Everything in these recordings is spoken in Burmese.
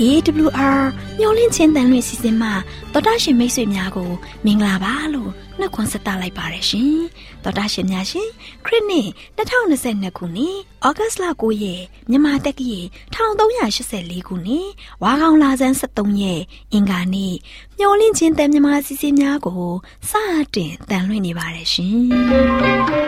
AWR မျော်လင့်ခြင်းတန်လွင့်စီစဉ်မှာတော်တာရှင်မိတ်ဆွေများကိုမင်္ဂလာပါလို့နှုတ်ခွန်းဆက်သလိုက်ပါရရှင်။တော်တာရှင်များရှင်ခရစ်နှစ်2022ခုနှစ်ဩဂတ်လ9ရက်မြန်မာတက္ကီ1384ခုနှစ်ဝါကောင်လာဇန်73ရက်အင်္ဂါနေ့မျော်လင့်ခြင်းတန်မြမာစီစဉ်များကိုစတင်တန်လွင့်နေပါရရှင်။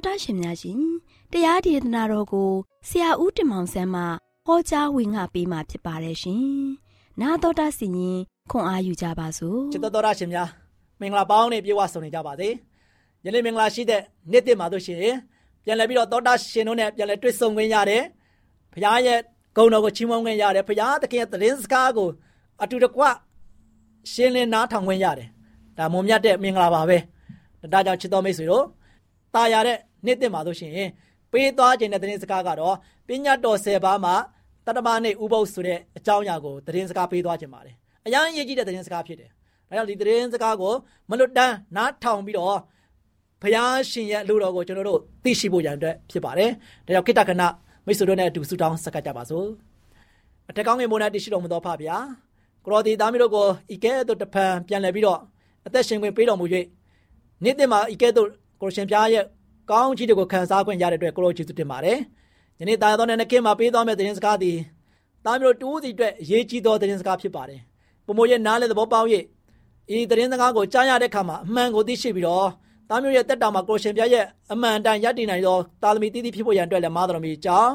တော်တာရှင်များရှင်တရားဒေသနာတော်ကိုဆရာဦးတင်မောင်ဆန်းမှဟောကြားဝင်ငါပေးมาဖြစ်ပါတယ်ရှင်။နာတော်တာစီရင်ခွန်အားယူကြပါစို့။ချစ်တော်တော်ရှင်များမင်္ဂလာပေါင်းနဲ့ပြေဝဆုံနေကြပါစေ။ယနေ့မင်္ဂလာရှိတဲ့နေ့တစ်မှာတို့ရှင်ပြန်လည်ပြီးတော့တော်တာရှင်တို့နဲ့ပြန်လည်တွေ့ဆုံခွင့်ရတယ်။ဘုရားရဲ့ဂုဏ်တော်ကိုချီးမွမ်းခွင့်ရတယ်။ဘုရားသခင်ရဲ့သတင်းစကားကိုအတူတကွရှင်းလင်းနားထောင်ခွင့်ရတယ်။ဒါမုံမြတ်တဲ့မင်္ဂလာပါပဲ။ဒါကြောင့်ချစ်တော်မိတ်ဆွေတို့ตายရတဲ့ နေ့တင်ပါလို့ရှိရင်ပေးသွားခြင်းတဲ့သတင်းစကားကတော့ပညာတော်၁၀ပါးမှာတတမနဲ့ဥပုပ်ဆိုတဲ့အကြောင်းအရာကိုသတင်းစကားပေးသွားခြင်းပါတယ်အရန်ရေးကြည့်တဲ့သတင်းစကားဖြစ်တယ်ဒါကြောင့်ဒီသတင်းစကားကိုမလွတ်တမ်းနားထောင်ပြီးတော့ဘုရားရှင်ရဲ့လူတော်ကိုကျွန်တော်တို့သိရှိဖို့ရန်အတွက်ဖြစ်ပါတယ်ဒါကြောင့်ခိတ္တကနမိတ်ဆွေတို့နဲ့အတူဆုတောင်းဆက်ကပ်ကြပါစို့အထက်ကောင်းငယ်မိုးနဲ့တရှိတော်မူသောဖဗျာကိုရောဒီသားမျိုးတို့ကိုဤကဲ့သို့တဖန်ပြန်လည်ပြီးတော့အသက်ရှင်ခွင့်ပေးတော်မူ၍နေ့တင်မှာဤကဲ့သို့ကိုရှင်ပြားရဲ့ ကောင်းချီးတွေကိုခံစားခွင့်ရတဲ့အတွက်ကိုရောကျေးဇူးတင်ပါတယ်။ယနေ့တာယာတော်နဲ့နှခင်မှာပေးသွားမယ့်သတင်းစကားသည်တာမျိုးတူးစီအတွက်အရေးကြီးသောသတင်းစကားဖြစ်ပါတယ်။ပုံမရဲ့နားလေသဘောပေါက်၍ဤသတင်းစကားကိုကြားရတဲ့အခါမှာအမှန်ကိုသိရှိပြီးတော့တာမျိုးရဲ့တက်တာမှာကိုရှင်ပြရဲ့အမှန်တန်ရည်တည်နိုင်သောတာသမီတည်တည်ဖြစ်ဖို့ရန်အတွက်လည်းမာတော်မီကြောင်း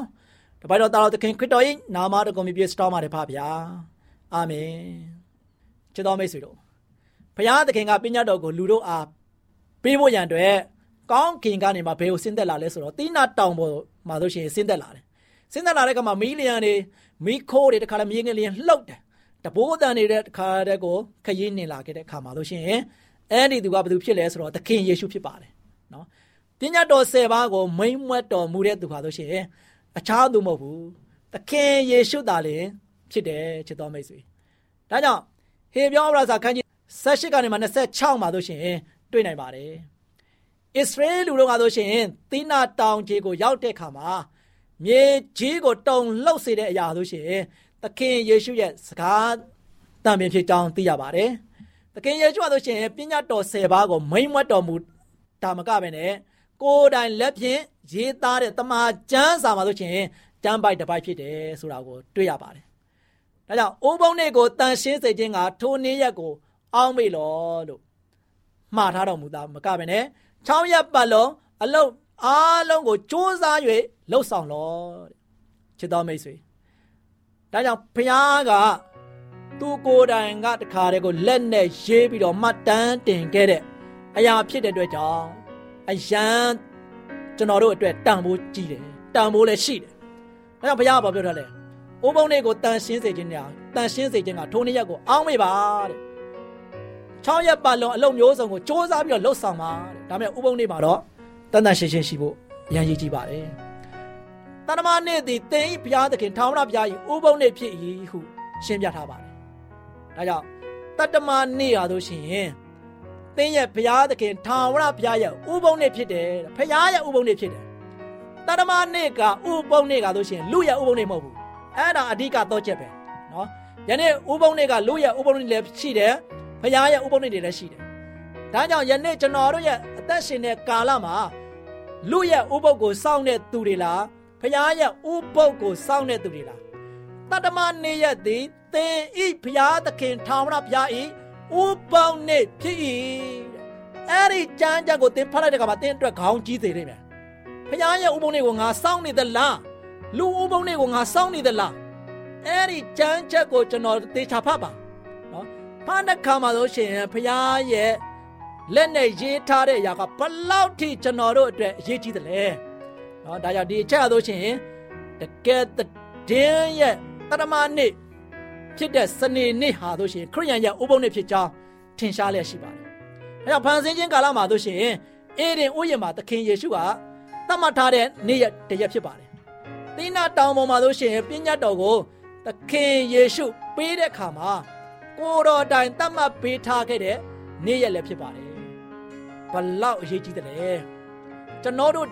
တပိုက်တော်တာတော်သခင်ခရစ်တော်၏နာမတော်ကိုမြည်ပြစတော်မှာတဖပါဗျာ။အာမင်။ချစ်တော်မိတ်ဆွေတို့ဘုရားသခင်ကပညာတော်ကိုလူတို့အားပေးဖို့ရန်အတွက် ကောင်းကင်ကနေမှဘယ်ကိုဆင်းသက်လာလဲဆိုတော့တိနာတောင်ပေါ်မှာဆိုရှင်ဆင်းသက်လာတယ်ဆင်းသက်လာတဲ့ကမှာမီးလျံတွေမီးခိုးတွေတခါလည်းမြေငယ်လျံလှုပ်တယ်တဘိုးတန်နေတဲ့တခါတည်းကိုခရီးနေလာခဲ့တဲ့အခါမှာဆိုရှင်အဲ့ဒီသူကဘယ်သူဖြစ်လဲဆိုတော့သခင်ယေရှုဖြစ်ပါတယ်နော်ပညာတော်၁၀ပါးကိုမိမ့်မွတ်တော်မူတဲ့သူဟာဆိုရှင်အခြားသူမဟုတ်ဘူးသခင်ယေရှုသာလေဖြစ်တယ်ချစ်တော်မိတ်ဆွေဒါကြောင့်ဟေပြောဩဝါဒစာခန်းကြီး18ကနေမှ26မှာဆိုရှင်တွေ့နိုင်ပါတယ်။ ဣသရေလလူတို့ကဆိုရှင်သီနာတောင်ကြီးကိုရောက်တဲ့အခါမှာမြေကြီးကိုတုံလှုပ်စေတဲ့အရာဆိုရှင်သခင်ယေရှုရဲ့စကားတန်ပြင်ဖြစ်ကြောင်းသိရပါတယ်။သခင်ယေရှုကဆိုရှင်ပညာတော်10ပါးကိုမိမ့်မွတ်တော်မူတာမကပဲနဲ့ကိုယ်တိုင်လက်ဖြင့်ရေးသားတဲ့တမန်ကျမ်းစာမှာဆိုရှင်ကျမ်းပိုက်တစ်ပိုက်ဖြစ်တယ်ဆိုတာကိုတွေ့ရပါတယ်။ဒါကြောင့်အိုးဘုံနေ့ကိုတန်ရှင်းစေခြင်းကထိုနေ့ရက်ကို အောင်းမေလောလို့မှားထားတော်မူတာမကပဲနဲ့ 6ရက်ပတ်လုံးအလုံးအားလုံးကိုစ조사၍လှုပ်ဆောင်လောတဲ့ချစ်တော်မိတ်ဆွေဒါကြောင့်ဘုရားကသူကိုယ်တိုင်ကတခါတည်းကိုလက်နဲ့ရေးပြီးတော့မှတ်တမ်းတင်ခဲ့တဲ့အရာဖြစ်တဲ့အတွက်ကြောင့်အယံကျွန်တော်တို့အတွက်တန်ဖိုးကြီးတယ်တန်ဖိုးလည်းရှိတယ်။ဒါကြောင့်ဘုရားကပြောထားတယ်။အိုးဘုံတွေကိုတန်ရှင်းစေခြင်းညာတန်ရှင်းစေခြင်းကထိုနေ့ရက်ကိုအောင်းမေပါတဲ့။6ရက်ပတ်လုံးအလုံးမျိုးစုံကိုစ조사ပြီးတော့လှုပ်ဆောင်ပါတဲ့။ ဒါပေမဲ့ဥပုံနေ့မှာတော့တန်တန်ရှင်းရှင်းရှိဖို့အရန်ကြီးကြည့်ပါတယ်။တဏ္ဍမနေ့သည်တင်ဤဘုရားသခင်ထာဝရဘုရား၏ဥပုံနေ့ဖြစ်၏ဟုရှင်းပြထားပါတယ်။ဒါကြောင့်တတ္တမနေ့ရာဆိုရှင်သင်ရဲ့ဘုရားသခင်ထာဝရဘုရားရဲ့ဥပုံနေ့ဖြစ်တယ်ဘုရားရဲ့ဥပုံနေ့ဖြစ်တယ်တတမနေ့ကဥပုံနေ့ကဆိုရှင်လူရဲ့ဥပုံနေ့မဟုတ်ဘူးအဲ့ဒါအဓိကတော့ချက်ပဲနော်ယနေ့ဥပုံနေ့ကလူရဲ့ဥပုံနေ့လည်းရှိတယ်ဘုရားရဲ့ဥပုံနေ့တွေလည်းရှိတယ် ဒါကြောင့်ယနေ့ကျွန်တော်တို့ရဲ့အသက်ရှင်တဲ့ကာလမှာလူရဲ့ဥပုပ်ကိုစောင့်တဲ့သူတွေလားဘုရားရဲ့ဥပုပ်ကိုစောင့်တဲ့သူတွေလားတတမနေ့ရက်သည်သင်ဤဘုရားသခင်ထာဝရဘုရားဤဥပုပ်နေ့ဖြစ်၏အဲ့ဒီကြမ်းကြမ်းကိုသင်ဖတ်လိုက်တဲ့အခါမှာသင်အတွက်ခေါင်းကြီးစေလိမ့်မယ်ဖခင်ရဲ့ဥပုံတွေကိုငါစောင့်နေသလားလူဥပုံတွေကိုငါစောင့်နေသလားအဲ့ဒီကြမ်းချက်ကိုကျွန်တော်သေချာဖတ်ပါနော်ဖတ်တဲ့ခါမှာဆိုရှင်ဖခင်ရဲ့ လက်နဲ့ရေးထားတဲ့အရာကဘလောက်ထိကျွန်တော်တို့အတွက်အရေးကြီးသလဲနော်ဒါကြောင့်ဒီအချက်ဆိုရှင်တကယ်တင်းရဲ့တရမနေ့ဖြစ်တဲ့စနေနေ့ဟာဆိုရှင်ခရိယန်ရဲ့ဥပုံနေ့ဖြစ်ကြောင်းထင်ရှားလျက်ရှိပါတယ်အဲကြောင့်ဖန်ဆင်းခြင်းကာလမှာဆိုရှင်အေဒင်ဥယျာဉ်မှာသခင်ယေရှုကသတ်မှတ်ထားတဲ့နေ့ရက်တရက်ဖြစ်ပါတယ်။သီနာတောင်ပေါ်မှာလို့ရှိရင်ပညာတော်ကိုသခင်ယေရှုပေးတဲ့အခါမှာကိုတော်တိုင်သတ်မှတ်ပေးထားခဲ့တဲ့နေ့ရက်လည်းဖြစ်ပါတယ်။ ဘလောက်အရေးကြီးတယ်လဲ။ကျွန်တော်တို့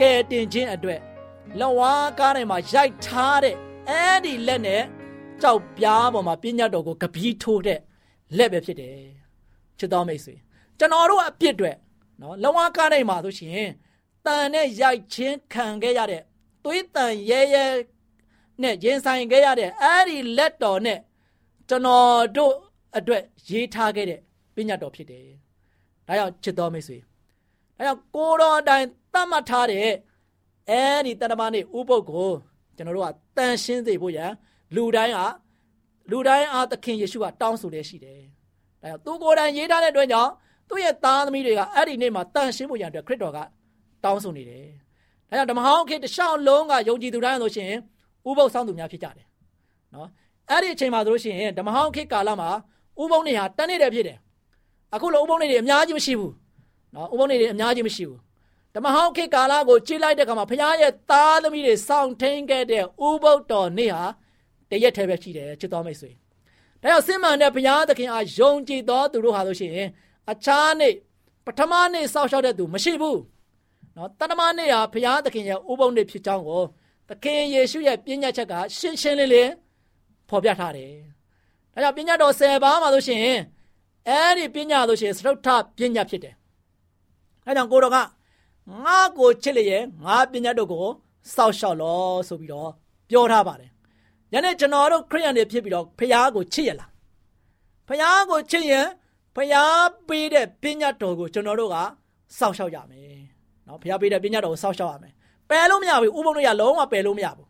ကဲတင်ခြင်းအတွက်လဝါကားထဲမှာရိုက်ထားတဲ့အဲ့ဒီလက်နဲ့ကြောက်ပြားပေါ်မှာပညာတော်ကိုကပီးထိုးတဲ့လက်ပဲဖြစ်တယ်။ချစ်တော်မိတ်ဆွေကျွန်တော်တို့အပြစ်တွေနော်လဝါကားထဲမှာဆိုရှင်တန်နဲ့ရိုက်ချင်းခံခဲ့ရတဲ့သွေးတန်ရဲရဲနဲ့ရင်ဆိုင်ခဲ့ရတဲ့အဲ့ဒီလက်တော်နဲ့ကျွန်တော်တို့အတွက်ရေးထားခဲ့တဲ့ပညာတော်ဖြစ်တယ်။ ဒါကြောင့်ချစ်တော်မိတ်ဆွေ။ဒါကြောင့်ကိုတော်အတိုင်းသတ်မှတ်ထားတဲ့အဲ့ဒီတဏ္ဍမနေ့ဥပုပ်ကိုကျွန်တော်တို့ကတန်ရှင်းစေဖို့ရန်လူတိုင်းကလူတိုင်းအားသခင်ယေရှုကတောင်းဆိုနေရှိတယ်။ဒါကြောင့်သူကိုယ်တိုင်ရေးထားတဲ့အတွက်ကြောင့်သူ့ရဲ့သားသမီးတွေကအဲ့ဒီနေ့မှာတန်ရှင်းဖို့ရန်အတွက်ခရစ်တော်ကတောင်းဆိုနေတယ်။ဒါကြောင့်ဓမ္မဟောင်းခေတ်တစ်လျှောက်လုံးကယုံကြည်သူတိုင်းဆိုရှင်ဥပုပ်ဆောင်သူများဖြစ်ကြတယ်။နော်အဲ့ဒီအချိန်မှာဆိုလို့ရှိရင်ဓမ္မဟောင်းခေတ်ကာလမှာဥပုပ်နေဟာတန်းနေတယ်ဖြစ်တယ်။ အခုလိုဥပုပ်နေတွေအများကြီးမရှိဘူး။နော်ဥပုပ်နေတွေအများကြီးမရှိဘူး။ဓမ္မဟောင်းခေတ်ကာလကိုကြည့်လိုက်တဲ့အခါမှာဘုရားရဲ့သားသမီးတွေစောင့်ထိန်ခဲ့တဲ့ဥပုပ်တော်နေ့ဟာတရက်တည်းပဲရှိတယ်ချစ်တော်မိတ်ဆွေ။ဒါကြောင့်စင်မှန်တဲ့ဘုရားသခင်အားယုံကြည်တော်သူတို့ဟာလို့ရှိရင်အခြားနေ့ပထမနေ့စောင့်ရှောက်တဲ့သူမရှိဘူး။နော်တဏ္ဍမနေ့ဟာဘုရားသခင်ရဲ့ဥပုံနေ့ဖြစ်ကြောင်းကိုသခင်ယေရှုရဲ့ပြည့်ညတ်ချက်ကရှင်းရှင်းလင်းလင်းဖော်ပြထားတယ်။ဒါကြောင့်ပြည့်ညတ်တော်10ပါးမှာလို့ရှိရင် အဲ့ဒီပြည့်ညတ်လို့ရှိရင်သရုတ်ထပြည့်ညတ်ဖြစ်တယ်။အဲကြောင့်ကိုတော်ကငါကိုချစ်လျက်ငါပြည့်ညတ်တို့ကိုစောက်ရှောက်လောဆိုပြီးတော့ပြောထားပါတယ်။ယနေ့ကျွန်တော်တို့ခရိယန်တွေဖြစ်ပြီးတော့ဖခင်ကိုချစ်ရလား။ဖခင်ကိုချစ်ရင်ဖခင်ပေးတဲ့ပြည့်ညတ်တော်ကိုကျွန်တော်တို့ကစောက်ရှောက်ရမယ်နော်ဘုရားပေးတဲ့ပညာတော်ကိုစောင့်ရှောက်ရမယ်ပယ်လို့မရဘူးဥပုံလို့ရလုံးဝပယ်လို့မရဘူး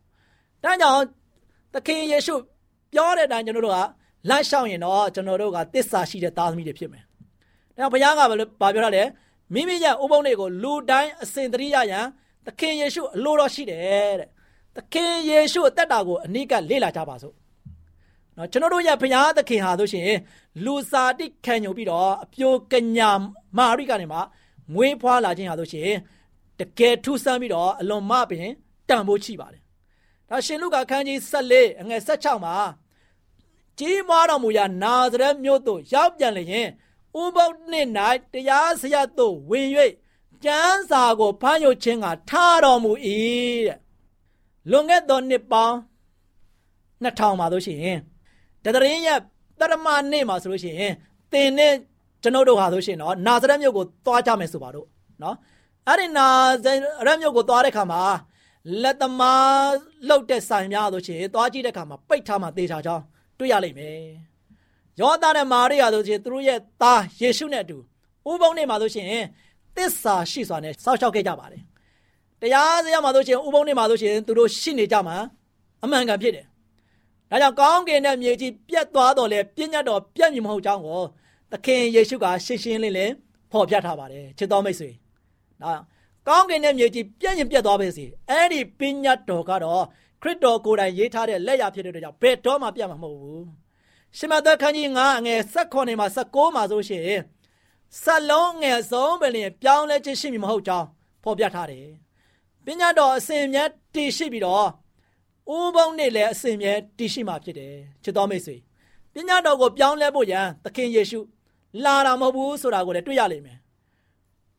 ဒါကြောင့်သခင်ယေရှုပြောတဲ့အတိုင်းကျွန်တော်တို့က လိုက်ရှောက်ရင်တော့ကျွန်တော်တို့ကတစ္ဆာရှိတဲ့သားသမီးတွေဖြစ်မယ်ဒါဘုရားကဘာပြောတာလဲမိမိရဲ့ဥပုံတွေကိုလူတိုင်းအစဉ်တရိရရန်သခင်ယေရှုအလိုတော်ရှိတယ်တဲ့သခင်ယေရှုအသက်တာကိုအနိကလေ့လာကြပါစို့နော်ကျွန်တော်တို့ရဲ့ဘုရားသခင်ဟာဆိုရှင်လူစာတိခံညုံပြီးတော့အပြိုကညာမာရိကနေမှမွေးဖွားလာခြင်းဟာဆိုရှင်တကယ်ထူးဆန်းပြီးတော့အလွန်မပင်တန်ဖိုးချိပါတယ်။ဒါရှင်လုကာခန်းကြီး14အငယ်16မှာ ကြီးမားတော်မူရာနာဇရက်မြို့သို့ရောက်ပြန်လျင်ဥပုပ်နှင့်၌တရားစရသို့ဝင်၍ကျမ်းစာကိုဖတ်ရခြင်းကထားတော်မူ၏တဲ့လွန်ခဲ့သောနှစ်ပေါင်း2000မှာဆိုရှင်တတရင်ရဲ့တရမနေ့မှာဆိုလို့ရှိရင်သင်နဲ့ကျွန်ုပ်တို့ဟာဆိုရှင်တော့နာဇရက်မြို့ကိုသွားကြမယ်ဆိုပါတော့နော်အဲ့ဒီနာဇရက်မြို့ကိုသွားတဲ့ခါမှာလက်သမားလှုပ်တဲ့ဆိုင်များဆိုရှင်သွားကြည့်တဲ့ခါမှာပိတ်ထားမှသေချာကြောင်း တွေ့ရလိမ့်မယ်ယောသားနဲ့မာရိယာဆိုရှင်သူတို့ရဲ့သားယေရှုနဲ့အတူဥပုံနေ့မှာဆိုရှင်သစ္စာရှိစွာနဲ့စောက်ရှောက်ခဲ့ကြပါတယ်တရားစရာမှာဆိုရှင်ဥပုံနေ့မှာဆိုရှင်သူတို့ရှိနေကြမှာအမှန်ကန်ဖြစ်တယ်ဒါကြောင့်ကောင်းကင်နဲ့မြေကြီးပြတ်သွားတော့လေပြည့်ညတ်တော်ပြတ်မြင်မဟုတ်ကြောင်းကိုသခင်ယေရှုကရှင်းရှင်းလင်းလင်းဖော်ပြထားပါတယ်ချစ်တော်မိတ်ဆွေနော်ကောင်းကင်နဲ့မြေကြီးပြည့်ရင်ပြတ်သွားပါစေအဲ့ဒီပညာတော်ကတော့ ခရစ်တော်ကိုယ်တိုင်ရေးထားတဲ့လက်ရဖြစ်တဲ့အတွက်ကြောင့်ဘယ်တော့မှပြတ်မှာမဟုတ်ဘူးရှမသက်ခန်းကြီး9အငယ်16မှာ19မှာဆိုရှင်စလုံးငယ်ဆုံးပဲလျင်ပြောင်းလဲခြင်းရှိမည်မဟုတ်ကြောင်းဖော်ပြထားတယ်ပညာတော်အစဉ်မြဲတည်ရှိပြီးတော့ဥပုံနဲ့လည်းအစဉ်မြဲတည်ရှိမှာဖြစ်တယ်ချစ်တော်မိတ်ဆွေပညာတော်ကိုပြောင်းလဲဖို့ရန်သခင်ယေရှုလာတာမဟုတ်ဘူးဆိုတာကိုလည်းတွေ့ရလိမ့်မယ်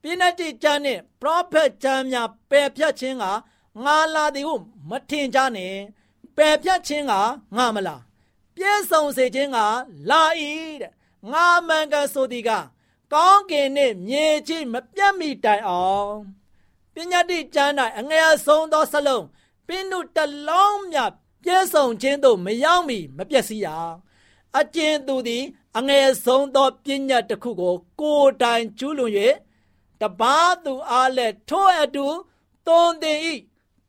ပြည့်တဲ့ကျမ်းနဲ့ prophet ကျမ်းများပယ်ဖြတ်ခြင်းက ငါလာသည်ဟုမထင်ကြနဲ့ပယ်ဖြတ်ခြင်းကငါမလားပြည့်စုံစေခြင်းကလာ၏တဲ့ငါမှန်ကန်ဆိုသည်ကကောင်းကင်နှင့်မြေကြီးမပြတ်မီတိုင်အောင်ပညာတိကျမ်း၌အငယ်ဆုံးသောစလုံးပင်တို့တလုံးမြပြည့်စုံခြင်းသို့မရောက်မီမပြည့်စည်ရအကျဉ်သူသည် အငယ်ဆုံးသောပညာတစ်ခုကို ကိုယ်တိုင်ကျူးလွန်၍တပါးသူအားလည်းထိုအတူသွန်သင်၏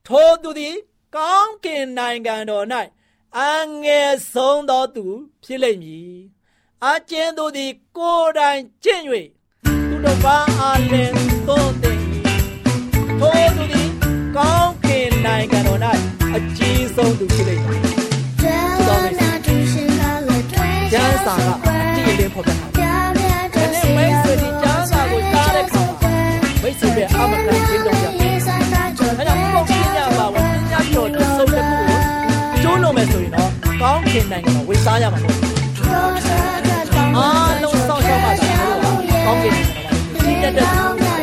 ထိုသူသည်ကောင်းကင်နိုင်ငံတော်၌အငယ်ဆုံးသောသူ ဖြစ်လိမ့်မည်အကျဉ်သူသည် ကိုယ်တိုင်ကျင့်၍သူတစ်ပါးအားလည်းသွန်သင်၏ထိုသူသည်ကောင်းကင်နိုင်ငံတော်၌အကြီးဆုံးသူဖြစ်လိမ့်မည်ကျမ်းစာကအတိအလင်းဖော်ပြထားတယ်။ဒီမိတ်ဆွေဒီကျမ်းစာကိုကြားတဲ့အခါမှာမိတ်ဆွေရဲ့အမကန်ချင်းတော့ရ။အဲဒါဘုရားပြညာ မယ်ဆိုရင်တော့ကောင်းကင်နိုင်ငံမှာဝေစားရမှာမဟုတ်ဘူး။အားလုံးစောင့်ရှောက်ပါစေလို့ကောင်းကင်နိုင်ငံမှာဒီတက်တဲ့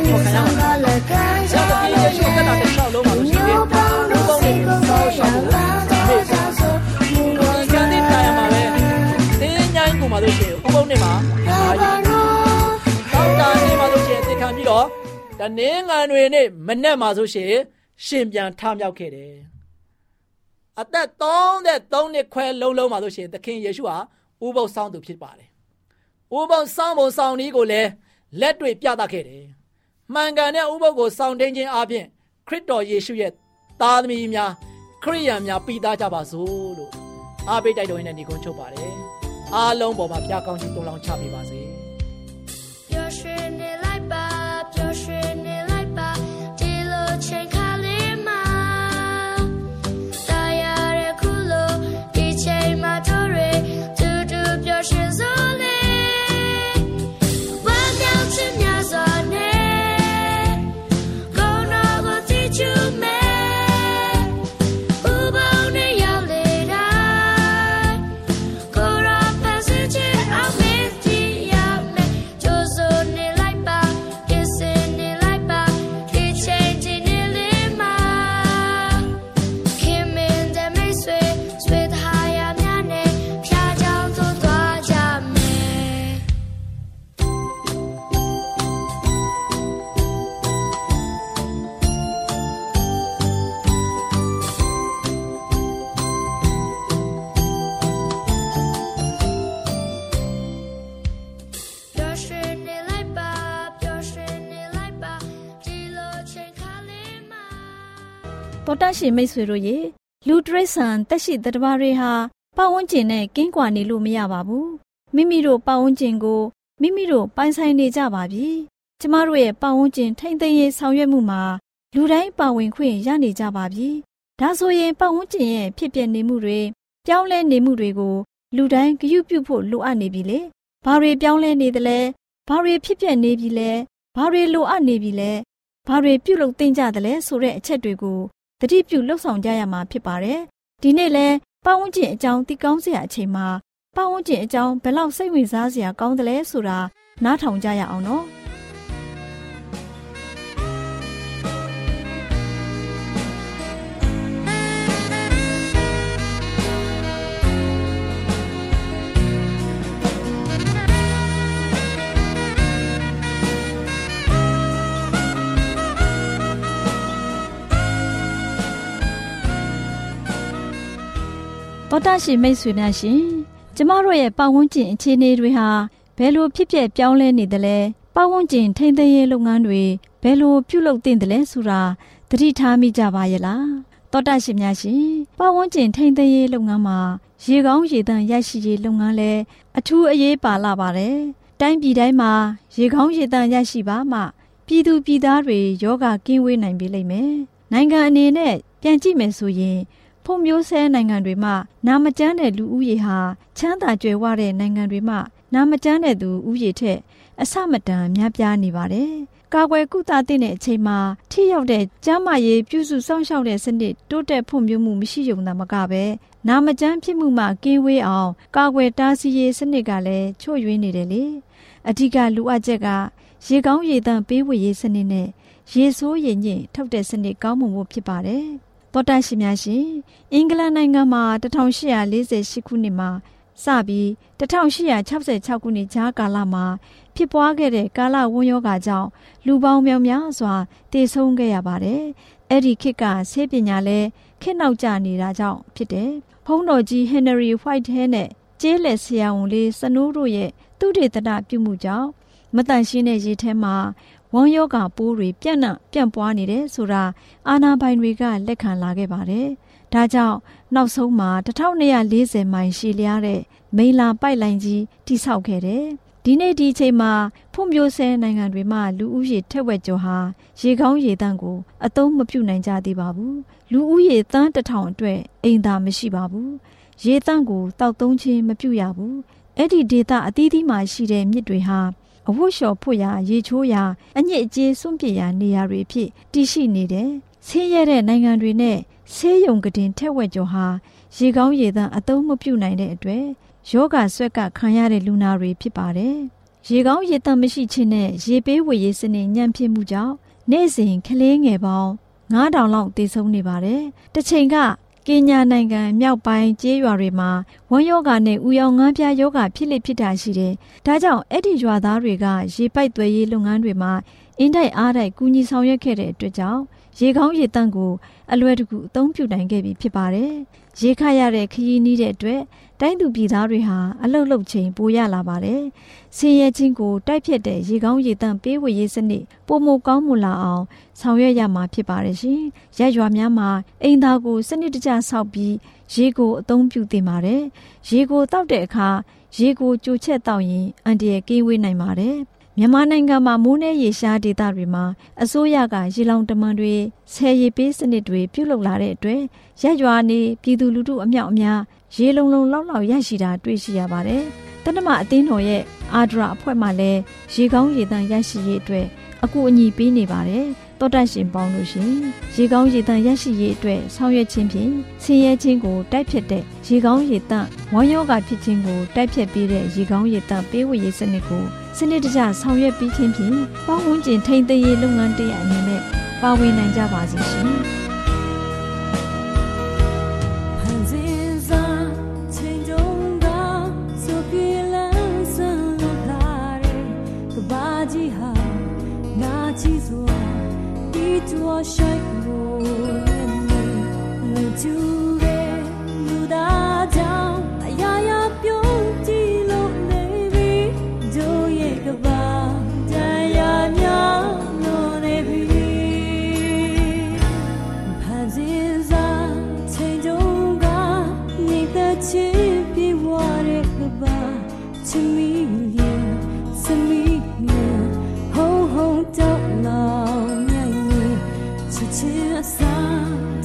ကိုခံရမှာ။ကျောင်းပြည်ရဲ့ရှုပ်ကတာတစ်လျှောက်လုံးမှာလို့ရှိရင်ဘုံတွေစောင့်ရှောက်ဖို့မေ့စားဒီကနေ့တိုင်မှာပဲတင်းညိုင်းကိုမှလို့ရှိရင်ဥပုံနဲ့မှာအာရုံတောက်တာနေမှာလို့ရှိရင်သိခံပြီးတော့တနင်္ဂနွေနေ့မနေ့မှာဆိုရှင်ရှင်ပြန်ထမြောက်ခဲ့တယ် အသက်33နှစ်ခွဲလုံးလုံးမှာဆိုရှင်သခင်ယေရှုဟာဥပုသ်ဆောင်သူဖြစ်ပါတယ်ဥပုသ်ဆောင်ပုံဆောင်နည်းကိုလည်းလက်တွေ့ပြသခဲ့တယ်မှန်ကန်တဲ့ဥပုသ်ကိုဆောင်တင်းခြင်းအပြင်ခရစ်တော်ယေရှုရဲ့သားသမီးများခရိယန်များပြီးသားကြပါစို့လို့အားပေးတိုက်တော်ရင်းနဲ့ညီကုန်းချုပ်ပါတယ်အားလုံးပေါ်မှာဖျားကောင်းခြင်းတုံးလောင်းချပေးပါစေပျော်ရွှင်နေလိုက်ပါ တော်တရှင်မိတ်ဆွေတို့ရေလူတရိษံတက်ရှိတတဘာတွေဟာပတ်ဝန်းကျင်နဲ့ကင်းကွာနေလို့မရပါဘူးမိမိတို့ပတ်ဝန်းကျင်ကိုမိမိတို့ပိုင်ဆိုင်နေကြပါပြီကျမတို့ရဲ့ပတ်ဝန်းကျင်ထိမ့်သိမ်းရေးဆောင်ရွက်မှုမှာလူတိုင်းပါဝင်ခွင့်ရနေကြပါပြီဒါဆိုရင်ပတ်ဝန်းကျင်ရဲ့ဖြစ်ပျက်နေမှုတွေပြောင်းလဲနေမှုတွေကိုလူတိုင်းဂရုပြုဖို့လိုအပ်နေပြီလေဘာတွေပြောင်းလဲနေသလဲဘာတွေဖြစ်ပျက်နေပြီလဲဘာတွေလိုအပ်နေပြီလဲဘာတွေပြုလုပ်သင့်ကြသလဲဆိုတဲ့အချက်တွေကို တတိပြုလှုပ်ဆောင်ကြရမှာဖြစ်ပါတယ်။ဒီနေ့လဲပတ်ဝန်းကျင်အကြောင်းသိကောင်းစရာအချိန်မှာပတ်ဝန်းကျင်အကြောင်းဘယ်လောက်စိတ်ဝင်စားစရာကောင်းတယ်လဲဆိုတာနားထောင်ကြရအောင်နော် တော်တာရှင်မိတ်ဆွေများရှင်ကျမတို့ရဲ့ပတ်ဝန်းကျင်အခြေအနေတွေဟာဘယ်လိုဖြစ်ပျက်ပြောင်းလဲနေသလဲပတ်ဝန်းကျင်ထိန်းသိမ်းရေးလုပ်ငန်းတွေဘယ်လိုပြုလုပ်သင့်တယ်လဲဆိုတာသတိထားမိကြပါရဲ့လားတော်တာရှင်များရှင်ပတ်ဝန်းကျင်ထိန်းသိမ်းရေးလုပ်ငန်းမှာရေကောင်းရေသန့်ရရှိရေးလုပ်ငန်းလဲအထူးအရေးပါလာပါတယ်တိုင်းပြည်တိုင်းမှာရေကောင်းရေသန့်ရရှိပါမှပြည်သူပြည်သားတွေယောဂကင်းဝေးနိုင်ပြီလိမ့်မယ်နိုင်ငံအနေနဲ့ပြန်ကြည့်မယ်ဆိုရင် ဖွံ့ဖြိုးဆဲနိုင်ငံတွေမှာနာမကျန်းတဲ့လူဦးရေဟာ ချမ်းသာကြွယ်ဝတဲ့နိုင်ငံတွေမှာနာမကျန်းတဲ့သူဦးရေထက် အဆမတန်များပြားနေပါတယ်။ကာကွယ်ကုသတဲ့အချိန်မှာထိရောက်တဲ့ကျန်းမာရေးပြုစုစောင့်ရှောက်တဲ့စနစ်တိုးတက်ဖွံ့ဖြိုးမှုမရှိုံသာမကပဲနာမကျန်းဖြစ်မှုမှကင်းဝေးအောင် ကာကွယ်တားဆီးရေးစနစ်ကလည်းချွတ်ယွင်းနေတယ်လေ။အဓိကလိုအပ်ချက်ကရေကောင်းရေသန့်ပေးဝေရေးစနစ်နဲ့ရေဆိုးရေညစ်ထုတ်တဲ့စနစ်ကောင်းမွန်ဖို့ဖြစ်ပါတယ်။ သောတာရှင်များရှင်အင်္ဂလန်နိုင်ငံမှာ1848ခုနှစ်မှာစပြီး1866ခုနှစ်ကြားကာလမှာဖြစ်ပွားခဲ့တဲ့ကာလဝန်းရောဂါကြောင့်လူပေါင်းများများစွာတည်ဆုံခဲ့ရပါတယ်။အဲ့ဒီခေတ်ကဆေးပညာလည်းခေတ်နောက်ကျနေတာကြောင့်ဖြစ်တယ်။ဖုံးတော်ကြီးဟန်နရီဝိုက်ဟဲနဲ့ကျေးလက်ဆရာဝန်လေးစနိုးတို့ရဲ့သူတေသနပြုမှုကြောင့်မတန်ရှင်းတဲ့ရေထဲမှာ ဝမ်းယောဂပိုးတွေပြန့်နှံ့ပြန့်ပွားနေတယ်ဆိုတာအာနာပိုင်တွေကလက်ခံလာခဲ့ပါတယ်။ဒါကြောင့်နောက်ဆုံးမှာ1240မိုင်ရှည်လျားတဲ့မိလာပိုက်လိုင်းကြီးတိဆောက်ခဲ့တယ်။ဒီနေ့ဒီအချိန်မှာဖွံ့ဖြိုးဆဲနိုင်ငံတွေမှာလူဦးရေထက်ဝက်ကျော်ဟာရေကောင်းရေသန့်ကိုအသုံးမပြုနိုင်ကြသေးပါဘူး။လူဦးရေသန်းတစ်ထောင်အတွက်အိမ်သာမရှိပါဘူး။ရေသန့်ကိုတောက်သုံးခြင်းမပြုရဘူး။အဲ့ဒီဒေသအသီးသီးမှာရှိတဲ့မြစ်တွေဟာ အဝတ်လျှော်ဖို့ရာရေချိုးရာအညစ်အကြေးစွန့်ပစ်ရာနေရာတွေဖြစ်တည်ရှိနေတယ်။ဆင်းရဲတဲ့နိုင်ငံတွေနဲ့ဆေးရုံကတင်ထက်ဝက်ကျော်ဟာရေကောင်းရေသန့်အသုံးမပြုနိုင်တဲ့အတွက်ယောဂဆွက်ကခံရတဲ့လူနာတွေဖြစ်ပါတယ်။ရေကောင်းရေသန့်မရှိခြင်းနဲ့ရေပေးဝေရေးစနစ်ညံ့ဖျင်းမှုကြောင့်နေ့စဉ်ကလေးငယ်ပေါင်း9000လောက်တည်ဆုံနေပါတယ်။တစ်ချိန်ကကင်ညာနိုင်ငံမြောက်ပိုင်းကျေးရွာတွေမှာ ဝမ်းယောဂနဲ့ဥယောင်ငန်းပြားယောဂဖြစ်လိဖြစ်တာရှိတယ်။ဒါကြောင့်အဲ့ဒီရွာသားတွေကရေပိုက်သွဲရေးလုပ်ငန်းတွေမှာအင်းတိုက်အားတိုက်ကူညီဆောင်ရွက်ခဲ့တဲ့အတွက်ကြောင့်ရေကောင်းရေတန့်ကိုအလွယ်တကူအသုံးပြုနိုင်ခဲ့ပြီဖြစ်ပါတယ်။ရေခရရတဲ့ခရီးနီးတဲ့အတွက်တိုင်းသူပြည်သားတွေဟာအလုတ်လုတ်ချိန်ပိုရလာပါတယ်။ဆင်းရဲခြင်းကိုတိုက်ဖြတ်တဲ့ရေကောင်းရေတန့်ပေးဝေရေးစနစ်ပုံမကောင်းမွန်လာအောင်ဆောင်ရွက်ရမှာဖြစ်ပါတယ်ရှင်။ရက်ရွာများမှာအိမ်သားကိုစနစ်တကျဆောက်ပြီး ရေကိုအသုံးပြုသင့်ပါတယ်။ရေကိုတောက်တဲ့အခါရေကိုကြိုချက်တောက်ရင်အန်တရကင်းဝေးနိုင်ပါတယ်။မြန်မာနိုင်ငံမှာမိုးနဲ့ရေရှားဒေသတွေမှာအစိုးရကရေလောင်တမန်တွေဆယ်ရီပေးစနစ်တွေပြုလုပ်လာတဲ့အတွက်ရက်ရွာနေပြည်သူလူထုအမြောက်အများရေလုံလုံလောက်လောက်ရရှိတာတွေ့ရှိရပါတယ်။တနမအသင်းတော်ရဲ့အာဒရာအဖွဲ့မှလည်းရေကောင်းရေသန့်ရရှိရေးအတွက်အကူအညီပေးနေပါတယ်။ တောတန့်ရှင်ပေါင်းလို့ရှင်ရေကောင်းရေတန့်ရရှိရေးအတွက်ဆောင်ရွက်ခြင်းဖြင့်ဆင်းရဲခြင်းကိုတိုက်ဖြတ်တဲ့ရေကောင်းရေတန့်ဝမ်းယောဂဖြစ်ခြင်းကိုတိုက်ဖြတ်ပေးတဲ့ရေကောင်းရေတန့်ပေးဝေရေးစနစ်ကိုစနစ်တကျဆောင်ရွက်ပြီးခြင်းဖြင့်ပေါင်းဝန်းကျင်ထိန်းသိမ်းရေးလုပ်ငန်းတရအနေနဲ့ပါဝင်နိုင်ကြပါစေရှင် trách mồ hèn mình 世界散。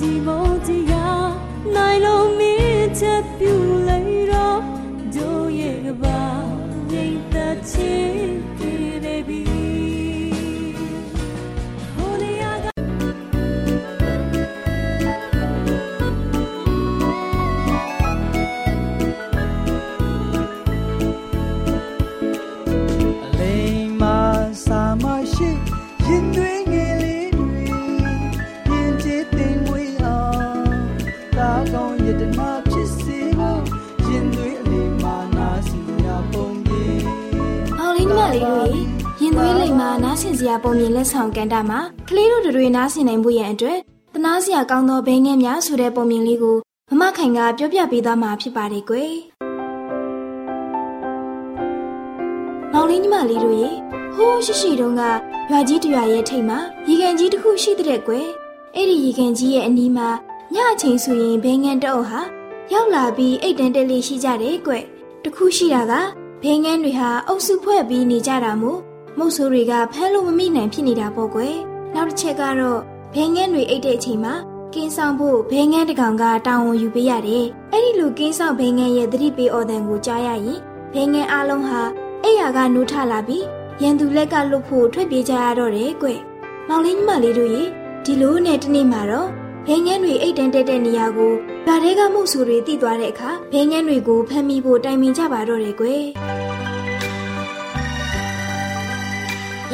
နားဆင်စရာပုံမြင်လက်ဆောင်ကန်တာမှာကလေးတို့တွေနားဆင်နိုင်မှုရန်အတွက်တနာစရာကောင်းသောဘဲငယ်များဆိုတဲ့ပုံမြင်လေးကိုမမခိုင်ကပြောပြပေးသွားမှာဖြစ်ပါတယ်ကွယ်။မောင်လေးညီမလေးတို့ရေဟိုးရှိရှိတုန်းကရွာကြီးတရွာရဲ့ထိပ်မှာရေကန်ကြီးတစ်ခုရှိတဲ့ကွယ်။အဲ့ဒီရေကန်ကြီးရဲ့အနီးမှာညအချိန်ဆိုရင်ဘဲငန်းတအုပ်ဟာရောက်လာပြီးအိတ်တန်တက်လေးရှိကြတယ်ကွယ်။တခုရှိတာကဘဲငန်းတွေဟာအုပ်စုဖွဲ့ပြီးနေကြတာမို့ မုတ်ဆိုးတွေကဖမ်းလို့မမိနိုင်ဖြစ်နေတာပေါ့ကွယ်။နောက်တစ်ချက်ကတော့ဘဲငန်းတွေအိတ်တဲ့အချိန်မှာကင်းဆောင်ဖို့ဘဲငန်းတကောင်ကတာဝန်ယူပေးရတယ်။အဲ့ဒီလိုကင်းဆောင်ဘဲငန်းရဲ့သတိပေးအော်တန်ကိုကြားရရင်ဘဲငန်းအလုံးဟာအိယာကနိုးထလာပြီးရန်သူလက်ကလွတ်ဖို့ထွက်ပြေးကြရတော့တယ်ကွ။မောင်လေးညီမလေးတို့ရေဒီလိုနဲ့တနေ့မှာတော့ဘဲငန်းတွေအိတ်တန်းတက်တဲ့နေရာကိုဗားတွေကမှုဆူတွေတိသွားတဲ့အခါဘဲငန်းတွေကိုဖမ်းမိဖို့တိုင်ပင်ကြပါတော့တယ်ကွ။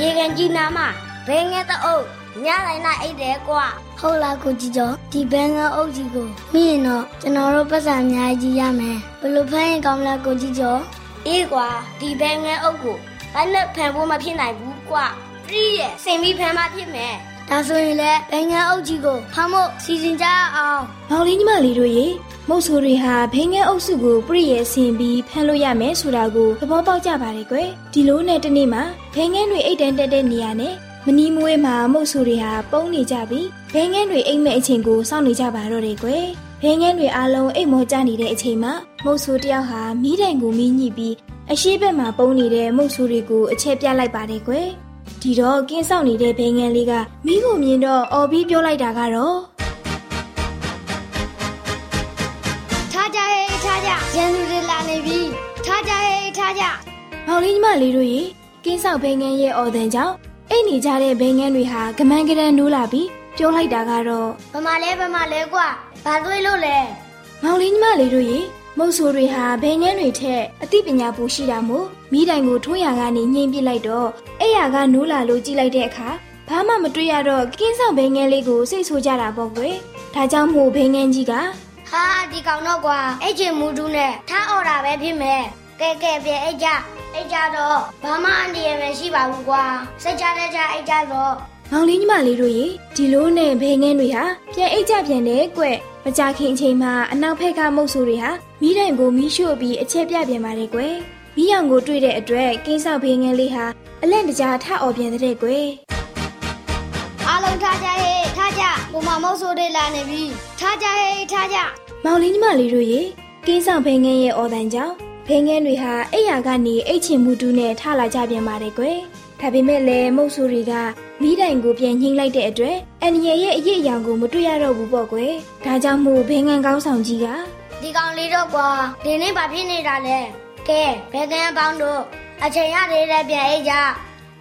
ရေကန်ကြီးနာမဘဲငယ်တအုပ်ညတိုင်းနာအိတ်တယ်ကွာဟုတ်လားကိုကြီးကျော်ဒီဘဲငယ်အုပ်ကြီးကိုမိရင်တော့ကျွန်တော်တို့ပတ်စံအများကြီးရမယ်ဘယ်လိုဖမ်းရင်ကောင်းလဲကိုကြီးကျော်အေးကွာဒီဘဲငယ်အုပ်ကိုဘယ်နဲ့ဖမ်းဖို့မဖြစ်နိုင်ဘူးကွာပြီးရဲ့စင်ပြီးဖမ်းမှဖြစ်မယ် ဒါဆိုရင်လည်းဘဲငယ်အုပ်ကြီးကိုဖမ်းဖို့စီစဉ်ကြအောင်မောင်လေးညီမလေးတို့ရေမုတ်ဆိုးတွေဟာဘိငဲအုပ်စုကိုပြည့်ရဲ့ဆင်ပြီးဖမ်းလို့ရမယ်ဆိုတာကိုသဘောပေါက်ကြပါတယ်ကွယ်ဒီလိုနဲ့တနေ့မှာဘိငဲတွေအိတ်တန်းတက်တဲ့နေရာနဲ့မနီမွေးမှာမုတ်ဆိုးတွေဟာပုံနေကြပြီးဘိငဲတွေအိတ်မဲ့အချိန်ကိုစောင့်နေကြပါတော့တယ်ကွယ်ဘိငဲတွေအားလုံးအိတ်မောကြနေတဲ့အချိန်မှာမုတ်ဆိုးတယောက်ဟာမိတိုင်ကိုမိညှိပြီးအရှိဘက်မှာပုံနေတဲ့မုတ်ဆိုးတွေကိုအချက်ပြလိုက်ပါတယ်ကွယ် ဒီတော့ကင်းဆောင်နေတဲ့ဘိငဲလေးကမိကိုမြင်တော့အော်ပြီးပြောလိုက်တာကတော့ထားကြဟဲ့ထားကြရန်သူတွေလာနေပြီထားကြဟဲ့ထားကြမောင်လေးညီမလေးတို့ရေကင်းဆောက်ဘိငန်းရဲ့အော်တန်ကြောင့်အိတ်နေကြတဲ့ဘိငန်းတွေဟာကမန်းကရန်နိုးလာပြီးပြောလိုက်တာကတော့ဘမလဲဘမလဲကွာဘာသွေးလို့လဲမောင်လေးညီမလေးတို့ရေ မုတ်ဆိုးတွေဟာဘိငန်းတွေထက်အသိပညာပူရှိတာမို့မိတိုင်ကိုထွန်းရကနေညှိမ့်ပစ်လိုက်တော့အဲ့ရကနိုးလာလို့ကြည့်လိုက်တဲ့အခါဘာမှမတွေ့ရတော့ကင်းဆောက်ဘိငန်းလေးကိုစိတ်ဆိုးကြတာပေါ့ကွယ်ဒါကြောင့်မို့ဘိငန်းကြီးကဟာဒီကောင်တော့ကွာအဲ့ချင်မူတူးနဲ့ထားអော်တာပဲဖြစ်မယ်ကဲကဲပြေအဲ့ကြအဲ့ကြတော့ဘာမှအန္တရာယ်မရှိပါဘူးကွာစက်ကြတဲ့ကြအဲ့ကြတော့ မောင်လေးညီမလေးတို့ရေဒီလိုနဲ့ဘဲငန်းတွေဟာပြန်အိတ်ကြပြန်တယ်ကွမကြခင်အချိန်မှာအနောက်ဖက်ကမုတ်ဆိုးတွေဟာမိတိုင်ကိုမီးရှို့ပြီးအချက်ပြပြန်ပါတယ်ကွမိအောင်ကိုတွေ့တဲ့အတွက်ကင်းဆောက်ဘဲငန်းလေးဟာအလန့်တကြားထအော်ပြန်တဲ့ကွအားလုံးထားကြဟေးထားကြဘုမမုတ်ဆိုးတွေလာနေပြီထားကြဟေးထားကြမောင်လေးညီမလေးတို့ရေကင်းဆောင်ဘဲငန်းရဲ့အော်တန်ကြောင့်ဘဲငန်းတွေဟာအိယာကနေအိတ်ချင်မှုတူးနဲ့ထလာကြပြန်ပါတယ်ကွဒါပေမဲ့လည်းမုတ်ဆိုးတွေက မိတိုင်ကိုပြန်ညှိလိုက်တဲ့အတွက်အန်ရရဲ့အရေးအယောင်ကိုမတွေ့ရတော့ဘူးပေါ့ကွယ်ဒါကြောင့်မို့ဘဲငန်းကောင်းဆောင်ကြီးကဒီကောင်လေးတော့ကွာဒီနေ့ဘာဖြစ်နေတာလဲကဲဘယ်ကန်ပေါင်းတို့အချိန်ရသေးတဲ့ပြန်အိတ်ကြ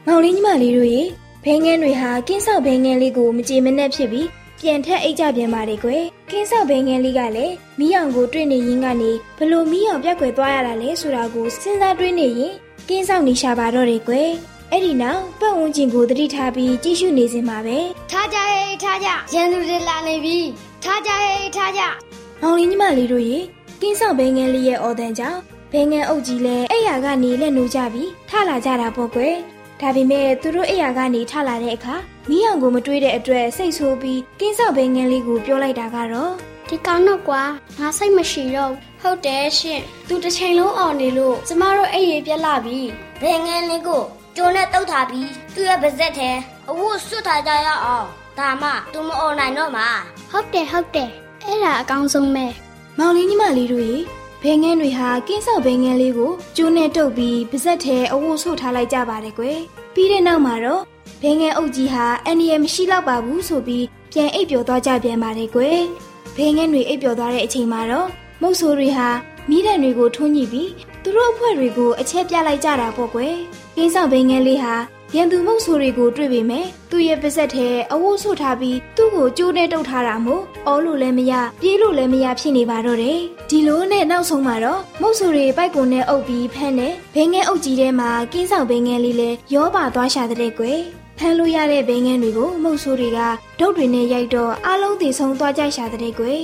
မောင်လေးညီမလေးတို့ရေဘဲငန်းတွေဟာကင်းဆောက်ဘဲငန်းလေးကိုမကြေမနက်ဖြစ်ပြီးပြန်ထက်အိတ်ကြပြန်ပါတယ်ကွယ်ကင်းဆောက်ဘဲငန်းလေးကလည်းမီးအောင်ကိုတွေ့နေရင်းကနေဘလို့မီးအောင်ပြက်ကွယ်သွားရတာလဲဆိုတာကိုစဉ်းစားတွေးနေရင်ကင်းဆောက်နေရှာပါတော့တယ်ကွယ် အဲ့ဒီနောက်ပတ်ဝန်းကျင်ကိုသတိထားပြီးကြည့်ရှုနေစင်ပါပဲထားကြဟေးထားကြရန်သူတွေလာနေပြီထားကြဟေးထားကြမောင်လေးညီမလေးတို့ရေကင်းဆောင်ဘဲငန်းလေးရဲ့အော်တန်ကြောင့်ဘဲငန်းအုပ်ကြီးလည်းအဲ့ရကနေလက်နိုးကြပြီးထလာကြတာပေါ့ကွယ်ဒါပေမဲ့သူတို့အဲ့ရကနေထလာတဲ့အခါမီးအောင်ကိုမတွေးတဲ့အတွက်စိတ်ဆိုးပြီးကင်းဆောင်ဘဲငန်းလေးကိုပြောလိုက်တာကတော့ဒီကောင်တော့ကွာငါစိတ်မရှိတော့ဟုတ်တယ်ရှင်သူတစ်ချိန်လုံးအောင်နေလို့ကျမတို့အိပ်ရပြက်လာပြီဘယ်ငန်းလေးကို ကျိုးနဲ့တုတ်ထားပြီးသူ့ရဲ့ပါဇက်ထဲအဝတ်စွတ်ထားကြရအောင်ဒါမှသူမအောင်နိုင်တော့မှာဟုတ်တယ်ဟုတ်တယ်အဲ့ဒါအကောင်းဆုံးပဲမောင်လေးညီမလေးတို့ရေဘဲငန်းတွေဟာကင်းဆောက်ဘဲငန်းလေးကိုကျိုးနဲ့တုပ်ပြီးပါဇက်ထဲအဝတ်ဆုပ်ထားလိုက်ကြပါတယ်ကွယ်ပြီးတဲ့နောက်မှာတော့ဘဲငန်းအုပ်ကြီးဟာအန်ဒီရမရှိတော့ပါဘူးဆိုပြီးပြန်အိပ်ပျော်သွားကြပြန်ပါတယ်ကွယ်ဘဲငန်းတွေအိပ်ပျော်သွားတဲ့အချိန်မှာတော့မုတ်ဆိုးတွေဟာမိဒံတွေကိုထွန်းညှိပြီးသူတို့အဖွဲ့တွေကိုအချက်ပြလိုက်ကြတာပေါ့ကွယ် ကင်းဆောက်ဘဲငန်းလေးဟာရန်သူမုတ်ဆိုးတွေကိုတွေ့ပေမဲ့သူ့ရဲ့ပါဇက်ထဲအဝတ်ဆုပ်ထားပြီးသူ့ကိုကျိုးနဲ့တုပ်ထားတာမို့အော်လို့လည်းမရပြေးလို့လည်းမရဖြစ်နေပါတော့တယ်ဒီလိုနဲ့နောက်ဆုံးမှာတော့မုတ်ဆိုးတွေပိုက်ကုံနဲ့အုပ်ပြီးဖမ်းတဲ့ဘဲငန်းအုပ်ကြီးထဲမှာကင်းဆောင်ဘဲငန်းလေးလည်းရောပါသွားရှာတဲ့ကွယ်ဖမ်းလို့ရတဲ့ဘဲငန်းတွေကိုမုတ်ဆိုးတွေကဒုတ်တွေနဲ့ရိုက်တော့အလုံးသေးဆုံးသွားကြရှာတဲ့ကွယ်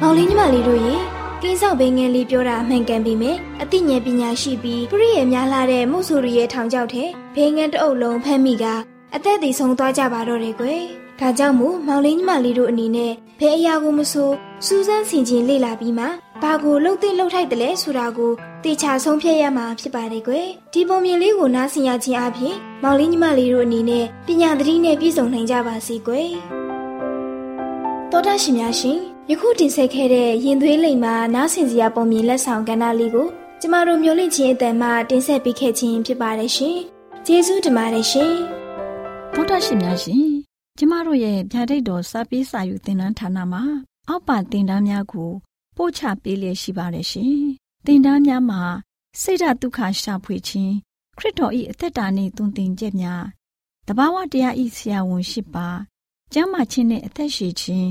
မောင်လေးညီမလေးတို့ရေ ကိန်းဆောက်ဘင်းငယ်လေးပြောတာအမှန်ကန်ပေမဲ့အသိဉာဏ်ပညာရှိပြီးပရိယေများလာတဲ့မှုဆိုရီရဲ့ထောင်ချောက်ထဲဘင်းငယ်တအုပ်လုံးဖမ်းမိကအသက်သေဆုံးသွားကြပါတော့တယ်ကွယ်။ဒါကြောင့်မို့မောင်လေးညီမလေးတို့အနေနဲ့ဘယ်အရာကိုမဆိုစူးစမ်းဆင်ခြင်လေ့လာပြီးမှဘာကိုလှုပ်သိလှုပ်ထိုက်တယ်လဲဆိုတာကိုတေချာဆုံးဖြတ်ရမှာဖြစ်ပါတယ်ကွယ်။ဒီပုံမြင်လေးကိုနားဆင်ရခြင်းအပြင်မောင်လေးညီမလေးတို့အနေနဲ့ပညာသတိနဲ့ပြည့်စုံနိုင်ကြပါစေကွယ်။သောတာရှင်များရှင် ယခုတင်ဆက်ခဲ့တဲ့ရင်သွေးလိမ်မှာနားဆင်စရာပုံမြင်လက်ဆောင်ကဏ္ဍလေးကိုကျမတို့မျိုးလင့်ချင်းအတန်မှတင်ဆက်ပေးခဲ့ခြင်းဖြစ်ပါတယ်ရှင်။ကျေးဇူးတင်ပါတယ်ရှင်။သောတာရှင်များရှင်ကျမတို့ရဲ့ဗျာဒိတ်တော်စာပေးစာယူသင်တန်းဌာနမှာအောက်ပါသင်တန်းများကိုပို့ချပေးလျက်ရှိပါတယ်ရှင်သင်တန်းများမှာစိတ်ဓာတ်ဒုက္ခရှာဖွေခြင်းခရစ်တော်၏အသက်တာနှင့်တုန်သင်ချက်များတဘာဝတရားဤဆရာဝန်ရှိပါကျမ်းမာခြင်းနဲ့အသက်ရှည်ခြင်း